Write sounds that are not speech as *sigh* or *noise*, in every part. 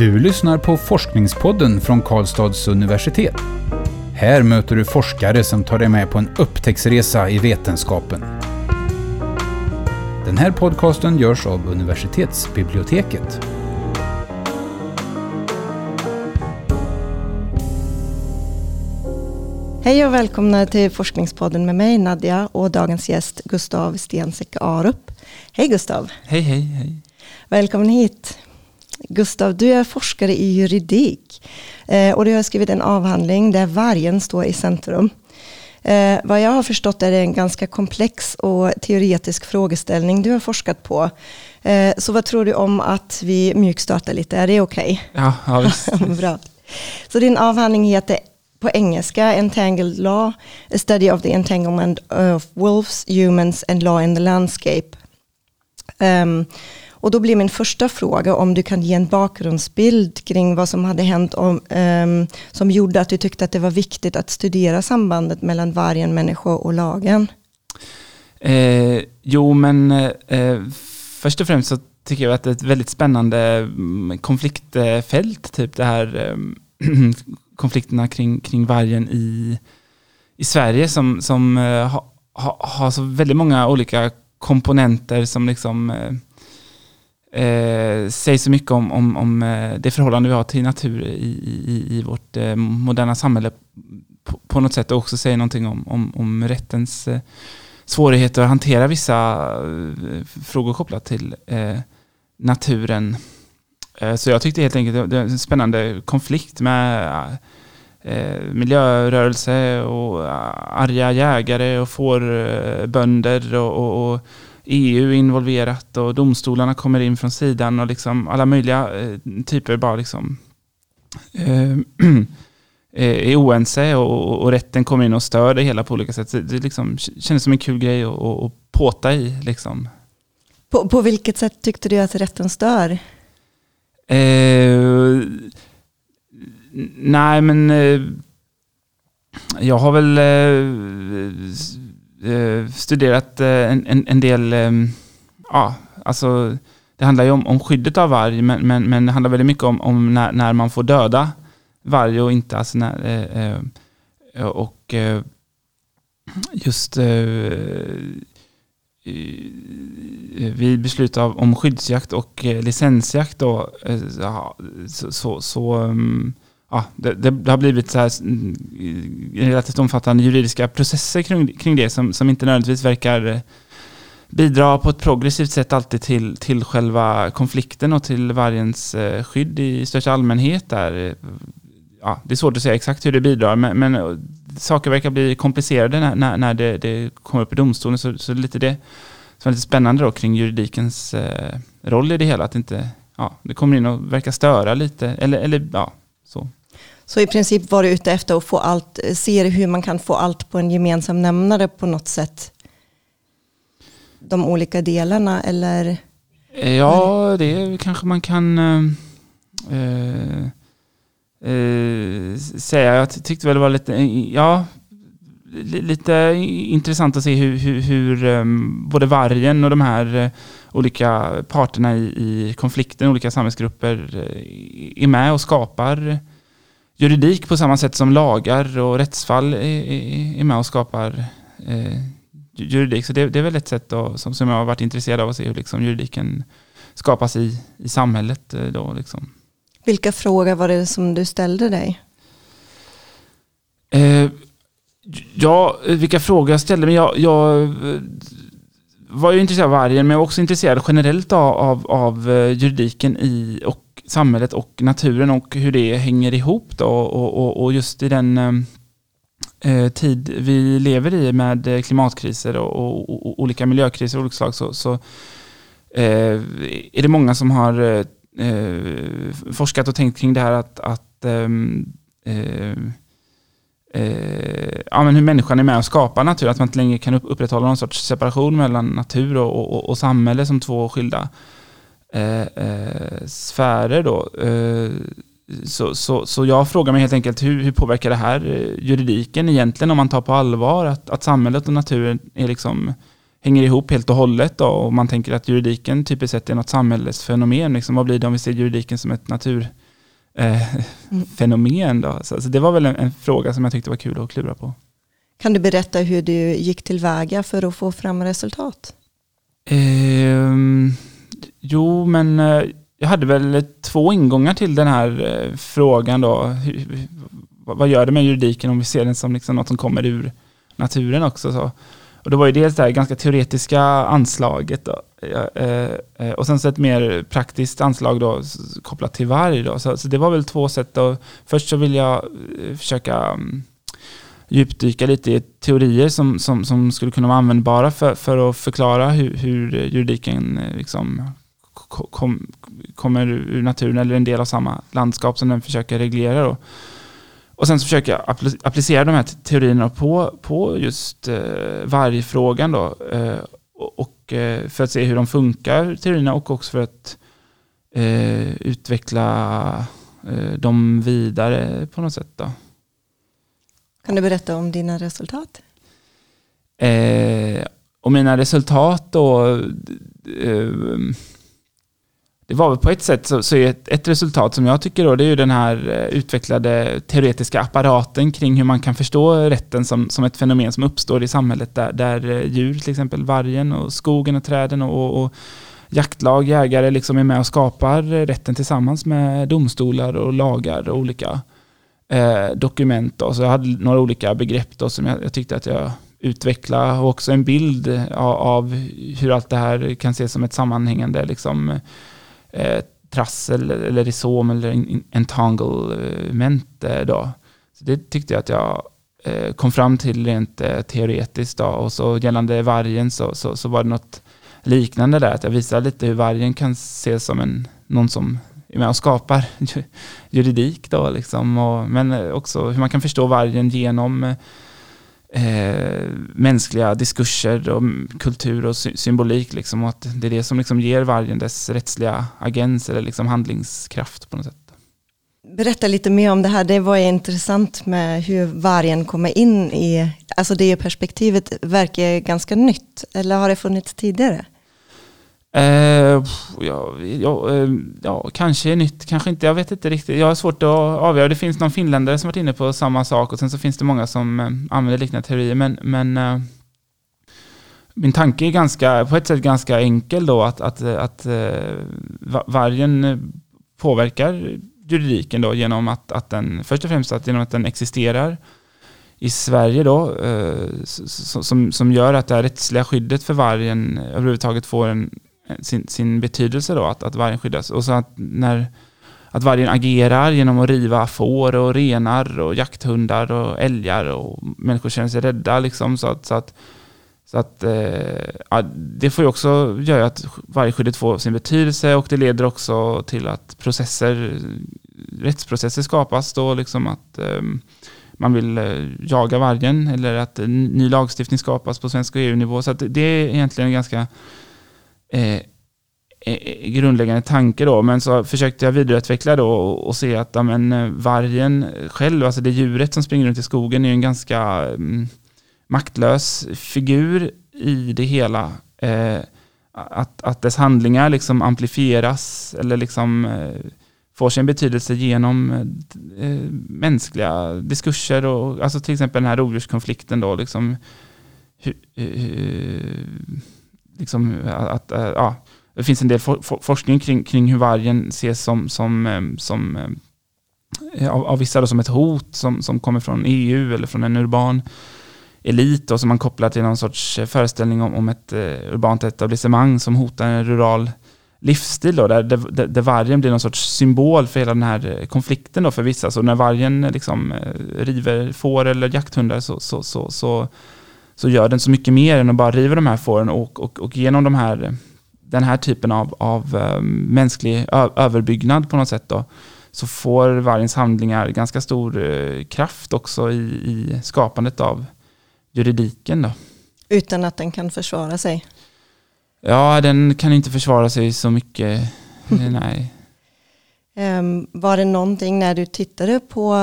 Du lyssnar på Forskningspodden från Karlstads universitet. Här möter du forskare som tar dig med på en upptäcktsresa i vetenskapen. Den här podcasten görs av universitetsbiblioteket. Hej och välkomna till Forskningspodden med mig Nadja och dagens gäst Gustav Stensek Arup. Hej Gustav! Hej, hej, hej. Välkommen hit. Gustav, du är forskare i juridik eh, och du har skrivit en avhandling där vargen står i centrum. Eh, vad jag har förstått är det en ganska komplex och teoretisk frågeställning du har forskat på. Eh, så vad tror du om att vi mjukstartar lite? Är det okej? Okay? Ja, ja visst. *laughs* Bra. Så din avhandling heter på engelska Entangled Law, A Study of the Entanglement of Wolves, Humans and Law in the Landscape. Um, och då blir min första fråga om du kan ge en bakgrundsbild kring vad som hade hänt om, um, som gjorde att du tyckte att det var viktigt att studera sambandet mellan vargen, människa och lagen. Eh, jo, men eh, först och främst så tycker jag att det är ett väldigt spännande mm, konfliktfält, typ det här eh, *clears throat* konflikterna kring, kring vargen i, i Sverige som, som eh, har ha, ha så väldigt många olika komponenter som liksom eh, eh, säger så mycket om, om, om eh, det förhållande vi har till natur i, i, i vårt eh, moderna samhälle på, på, något sätt och också säger någonting om, om, om rättens eh, svårigheter att hantera vissa eh, frågor kopplat till eh, naturen. Eh, så jag tyckte helt enkelt det var en spännande konflikt med eh, miljörörelse och arga jägare och fårbönder och, och, och EU involverat och domstolarna kommer in från sidan och liksom alla möjliga eh, typer bara liksom eh, *clears throat* är oense och, och, rätten kommer in och stör det hela på olika sätt. Det liksom kändes som en kul grej att, att påta i. Liksom. På, på vilket sätt tyckte du att rätten stör? Eh, nej, men eh, jag har väl eh, eh, Eh, studerat eh, en, en, en, del, eh, ja, alltså det handlar ju om, om skyddet av varg, men, men, men det handlar väldigt mycket om, om när, när man får döda varg och inte, alltså när, eh, eh, och just vid beslut av, om skyddsjakt och licensjakt då, så, så, så um, ja, det, det, har blivit så här mm, relativt omfattande juridiska processer kring, kring det som, som inte nödvändigtvis verkar eh, bidra på ett progressivt sätt alltid till, till själva konflikten och till vargens eh, skydd i största allmänhet. Där. Ja, det är svårt att säga exakt hur det bidrar, men, men eh, saker verkar bli komplicerade när, när, när det, det, kommer upp i domstolen. Så, så lite det som är lite spännande då kring juridikens roll i det hela. Att inte, ja, det kommer in och verkar störa lite, eller, eller ja, så. Så i princip var du ute efter att få allt, eh, se hur man kan få allt på en gemensam nämnare på något sätt? De olika delarna eller? Eh, ja, det kanske man kan eh, eh, eh säga. Jag tyckte väl det var lite, ja, lite intressant att se hur, hur, hur ehm, både vargen och de här olika parterna i, i konflikten, olika samhällsgrupper, är med och skapar juridik på samma sätt som lagar och rättsfall är, med och skapar eh, juridik. Så det, det, är väl ett sätt då, som, som jag har varit intresserad av att se hur liksom juridiken skapas i, i samhället. Eh, då, liksom. Vilka frågor var det som du ställde dig? Eh, ja, vilka frågor jag ställde mig. Jag, jag eh, var ju intresserad av vargen, men jag var också intresserad generellt av, av, av eh, juridiken i, och samhället och naturen och hur det hänger ihop då och, och, och just i den eh, eh, tid vi lever i med klimatkriser och, och olika miljökriser av olika slag så, så eh, är det många som har eh, eh forskat och tänkt kring det här att, att ehm, eh, eh, ja, men hur människan är med och skapar natur, att man inte längre kan upprätthålla någon sorts separation mellan natur och, och, och samhälle som två skilda eh, eh, sfärer då. Eh, så, så, så jag frågar mig helt enkelt hur, hur påverkar det här eh, juridiken egentligen om man tar på allvar att, att samhället och naturen är liksom, hänger ihop helt och hållet då, och man tänker att juridiken typiskt sett är något samhällsfenomen. Liksom, vad blir det om vi ser juridiken som ett natur eh, mm. Då. Så, så, det var väl en, en, fråga som jag tyckte var kul att klura på. Kan du berätta hur du gick tillväga för att få fram resultat? Eh, jo, men eh, jag hade väl två ingångar till den här eh, frågan då. Hur, vad gör det med juridiken om vi ser den som liksom något som kommer ur naturen också? Så. Och det var ju dels det här ganska teoretiska anslaget då, eh, och sen så ett mer praktiskt anslag då, kopplat till varg. Då. Så, så det var väl två sätt. Då. Först så vill jag försöka mm, djupdyka lite i teorier som, som, som skulle kunna vara användbara för, för att förklara hur, hur juridiken liksom kom, kommer ur naturen eller en del av samma landskap som den försöker reglera. Då. Och sen så försöker jag applicera de här teorierna på, på just eh, vargfrågan då. Eh, och, eh, för att se hur de funkar, teorierna, och också för att eh, utveckla dem vidare på något sätt. Då. Kan du berätta om dina resultat? Och mina resultat då det var väl på ett sätt så, så är ett, ett, resultat som jag tycker då, det är ju den här eh, utvecklade teoretiska apparaten kring hur man kan förstå rätten som, som ett fenomen som uppstår i samhället där, där eh, djur, till exempel vargen och skogen och träden och, och jaktlag, jägare liksom är med och skapar eh, rätten tillsammans med domstolar och lagar och olika eh, dokument. Då. Så jag hade några olika begrepp då som jag, jag tyckte att jag utvecklade och också en bild av, av, hur allt det här kan ses som ett sammanhängande liksom, eh, trassel eller risom eller entanglement då. Så det tyckte jag att jag eh, kom fram till rent eh, teoretiskt då. Och så gällande vargen så, så, så, var det något liknande där, att jag visade lite hur vargen kan ses som en, någon som är med och skapar juridik då liksom. Och, men eh, också hur man kan förstå vargen genom eh, mänskliga diskurser och kultur och sy symbolik. Liksom, och att det är det som liksom ger vargen dess rättsliga agens eller liksom handlingskraft på något sätt. Berätta lite mer om det här. Det var intressant med hur vargen kommer in i, alltså det perspektivet verkar ganska nytt. Eller har det funnits tidigare? Eh, eh, ja, ja, ja, kanske nytt, kanske inte. Jag vet inte riktigt. Jag har svårt att avgöra. Det finns någon finländare som varit inne på samma sak och sen så finns det många som eh, använder liknande teorier. Men, men eh, min tanke är ganska, på ett sätt ganska enkel då att, att, eh, att vargen påverkar juridiken då genom att, att den, först och främst att genom att den existerar i Sverige då, som, som gör att det här rättsliga skyddet för vargen överhuvudtaget får en Eh, sin, sin betydelse då, att, att vargen skyddas. Och så att när att vargen agerar genom att riva får och renar och jakthundar och älgar och människor känner sig rädda liksom så att, så att, så att eh, det får ju också göra att vargskyddet får sin betydelse och det leder också till att processer, rättsprocesser skapas då liksom att eh, man vill eh, jaga vargen eller att ny lagstiftning skapas på svensk och EU-nivå. Så att det är egentligen en ganska Eh, eh, grundläggande tanke då, men så försökte jag vidareutveckla då och, och se att ja, men, eh, vargen själv, alltså det djuret som springer runt i skogen, är en ganska mm, maktlös figur i det hela. Eh, att, att dess handlingar liksom amplifieras eller liksom eh, får sin betydelse genom eh, mänskliga diskurser och alltså till exempel den här rovdjurskonflikten då liksom hur, liksom, att, eh, ja, det finns en del for, forskning kring, kring hur vargen ses som, som, som eh, av, av vissa då som ett hot som, som kommer från EU eller från en urban elit och som man kopplar till någon sorts eh, föreställning om, om ett uh, urbant etablissemang som hotar en rural livsstil då, där, där, där vargen blir någon sorts symbol för hela den här konflikten då för vissa. Så när vargen liksom river får eller jakthundar så, så, så, så så gör den så mycket mer än att bara riva de här fåren och, och, och genom de här, den här typen av, av um, mänsklig överbyggnad på något sätt då, så får vargens handlingar ganska stor uh, kraft också i, i skapandet av juridiken. Då. Utan att den kan försvara sig? Ja, den kan inte försvara sig så mycket. *laughs* nej. Um, var det någonting när du tittade på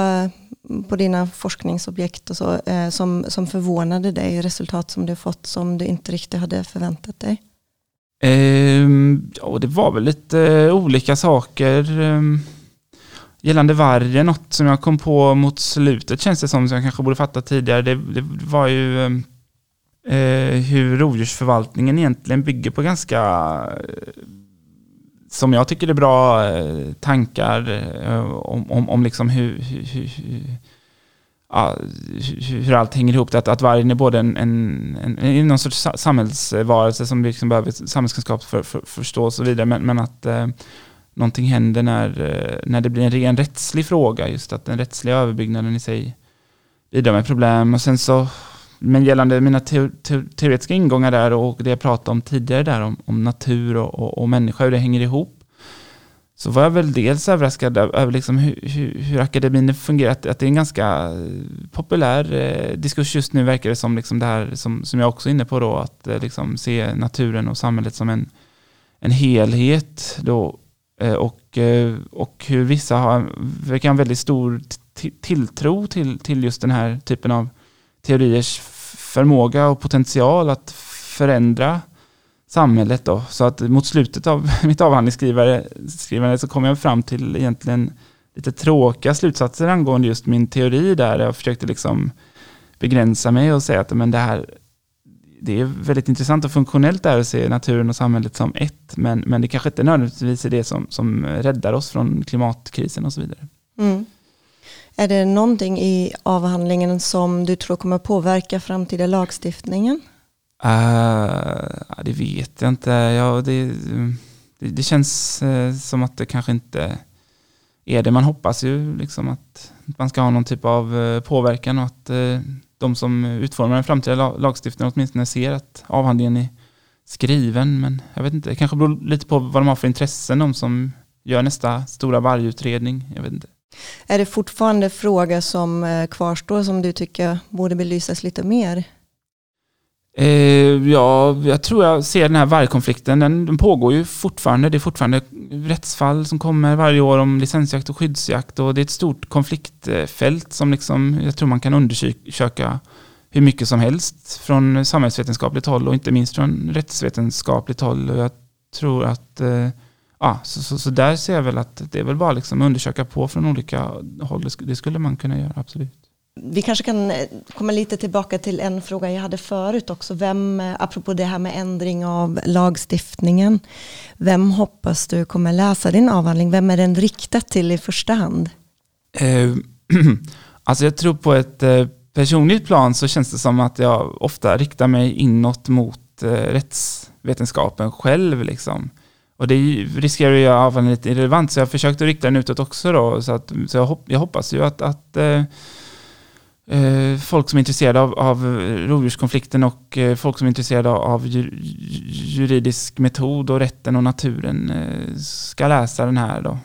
på dina forskningsobjekt och så, eh, som, som förvånade dig, resultat som du fått som du inte riktigt hade förväntat dig? Eh, ja, det var väl lite eh, olika saker. Ehm, gällande vargen, något som jag kom på mot slutet känns det som, som jag kanske borde fatta tidigare, det, det var ju eh, eh hur rovdjursförvaltningen egentligen bygger på ganska, eh, som jag tycker är bra eh, tankar eh, om, om, om liksom hur, hur, hur hur allt hänger ihop. Att, att vargen är både en, en, en, en någon sorts samhällsvarelse som vi liksom behöver samhällskunskap för, för, för förstå och så vidare. Men, men att eh, någonting händer när, eh, när det blir en ren rättslig fråga. Just att den rättsliga överbyggnaden i sig bidrar med problem. Och sen så, men gällande mina te, te, teoretiska ingångar där och det jag pratade om tidigare där om, om natur och, och, och människa, hur det hänger ihop så var jag väl dels överraskad över liksom hur, hur, hur akademin fungerar, att, att, det är en ganska eh, populär eh, diskurs just nu verkar det som, liksom det här som, som jag också är inne på då, att eh, liksom se naturen och samhället som en, en helhet då, eh, och, eh, och hur vissa har, verkar ha en väldigt stor tilltro till, till just den här typen av teoriers förmåga och potential att förändra samhället då. Så att mot slutet av *laughs* mitt avhandlingsskrivande så kom jag fram till egentligen lite tråkiga slutsatser angående just min teori där. Jag försökte liksom begränsa mig och säga att men det här det är väldigt intressant och funktionellt där att se naturen och samhället som ett, men, men det kanske inte nödvändigtvis är det som, som räddar oss från klimatkrisen och så vidare. Mm. Är det någonting i avhandlingen som du tror kommer påverka framtida lagstiftningen? Uh, det vet jag inte. Ja, det, det, det känns eh, som att det kanske inte är det. Man hoppas ju liksom att man ska ha någon typ av eh, påverkan och att de som utformar den framtida lagstiftningen åtminstone ser att avhandlingen är skriven. Men jag vet inte, det kanske beror lite på vad de har för intressen, de som gör nästa stora vargutredning. Jag vet inte. Är det fortfarande fråga som eh, kvarstår som du tycker borde belysas lite mer? Eh, ja, jag tror jag ser den här vargkonflikten. Den, den, pågår ju fortfarande. Det är fortfarande rättsfall som kommer varje år om licensjakt och skyddsjakt. Och det är ett stort konfliktfält som liksom, jag tror man kan undersöka hur mycket som helst från samhällsvetenskapligt håll och inte minst från rättsvetenskapligt håll. Och jag tror att eh, ja, så, så, så, där ser jag väl att det är väl bara liksom undersöka på från olika håll. Det skulle man kunna göra, absolut. Vi kanske kan eh, komma lite tillbaka till en fråga jag hade förut också. Vem, eh, apropå det här med ändring av lagstiftningen. Vem hoppas du kommer läsa din avhandling? Vem är den riktad till i första hand? Eh, *clears throat* alltså jag tror på ett personligt plan så känns det som att jag ofta riktar mig inåt mot rättsvetenskapen själv. Liksom. Och det riskerar att göra avhandlingen lite irrelevant så jag försökte rikta den utåt också. Då, så att, så jag, jag hoppas ju att, att eh, eh, folk som är intresserade av, av rovdjurskonflikten och eh, folk som är intresserade av juridisk metod och rätten och naturen eh, ska läsa den här. Då.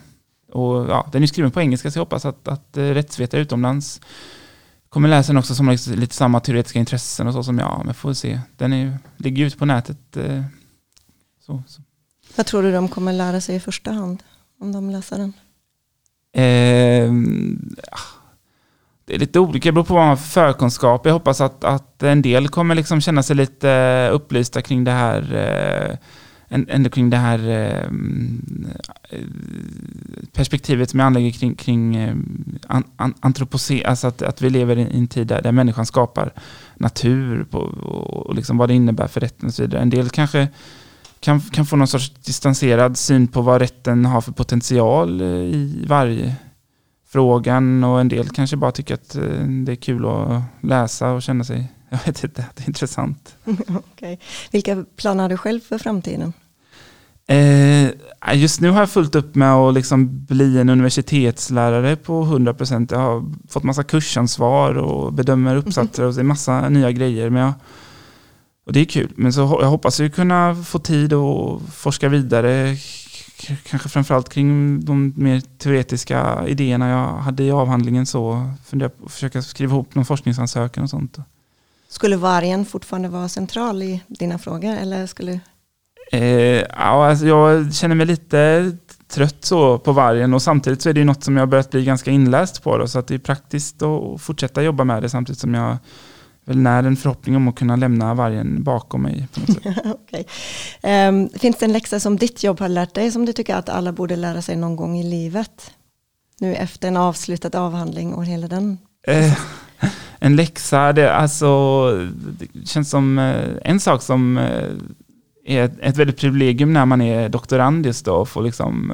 Och, ja, den är skriven på engelska så jag hoppas att, att eh, rättsvetare utomlands kommer läsa den också som har lite samma teoretiska intressen och så som jag. Men får se. Den är, ligger ute på nätet. Eh, så, så. Vad tror du de kommer lära sig i första hand om de läser den? Eh, det är lite olika, det beror på vad man har för förkunskap. Jag hoppas att, att en del kommer liksom känna sig lite upplysta kring det här eh, ändå kring det här eh, perspektivet som jag anlägger kring, kring eh, antropocen, alltså att, att vi lever i en tid där, där människan skapar natur på, och liksom vad det innebär för rätten och så vidare. En del kanske kan, kan få någon sorts distanserad syn på vad rätten har för potential i varje frågan och en del kanske bara tycker att eh, det är kul att läsa och känna sig, *laughs* jag vet inte, det är intressant. *laughs* okay. Vilka planer har du själv för framtiden? Eh, just nu har jag fullt upp med att liksom bli en universitetslärare på 100%. Jag har fått massa kursansvar och bedömer uppsatser och massa nya grejer. Men jag, och det är kul, men så jag hoppas ju kunna få tid att forska vidare kanske framförallt kring de mer teoretiska idéerna jag hade i avhandlingen så funderar på att försöka skriva ihop någon forskningsansökan och sånt. Skulle vargen fortfarande vara central i dina frågor eller skulle? Eh, ja, alltså jag känner mig lite trött så på vargen och samtidigt så är det ju något som jag börjat bli ganska inläst på då, så att det är praktiskt att fortsätta jobba med det samtidigt som jag väl när en förhoppning om att kunna lämna vargen bakom mig. *laughs* Okay. um, finns det en läxa som ditt jobb har lärt dig som du tycker att alla borde lära sig någon gång i livet? nu efter en avslutad avhandling och hela den? Eh, *laughs* en läxa, det, alltså, det känns som eh, en sak som eh, är ett, ett väldigt privilegium när man är doktorand just då, och får liksom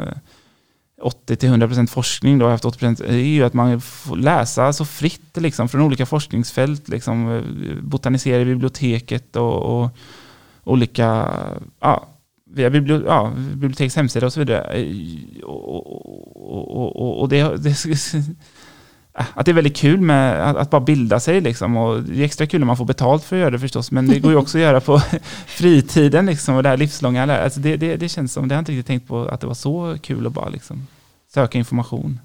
80-100% forskning, då, har haft 80%, är ju att man får läsa så fritt liksom, från olika forskningsfält, liksom, eh, botanisera i biblioteket och, och olika, ja, via biblio, ja, biblioteks hemsida och så vidare. Eh, och, och, och, och det, det, att det är väldigt kul med att, att, bara bilda sig liksom. Och det är extra kul när man får betalt för att göra det förstås, men det går ju också att göra på *laughs* fritiden liksom. Och det här livslånga, alltså det, det, det känns som, det har jag inte riktigt tänkt på att det var så kul att bara liksom söka information.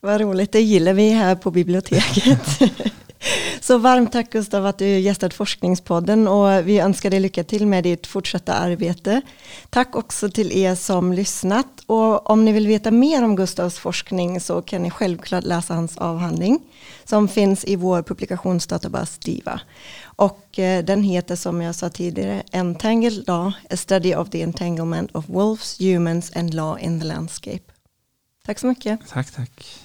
Vad roligt, det gillar vi här på biblioteket. *laughs* *laughs* Så varmt tack Gustav att du gästat Forskningspodden och vi önskar dig lycka till med ditt fortsatta arbete. Tack också till er som lyssnat och om ni vill veta mer om Gustavs forskning så kan ni självklart läsa hans avhandling som finns i vår publikationsdatabas DIVA. Och eh, den heter som jag sa tidigare Entangled Law, A Study of the Entanglement of Wolves, Humans and Law in the Landscape. Tack så mycket. Tack, tack.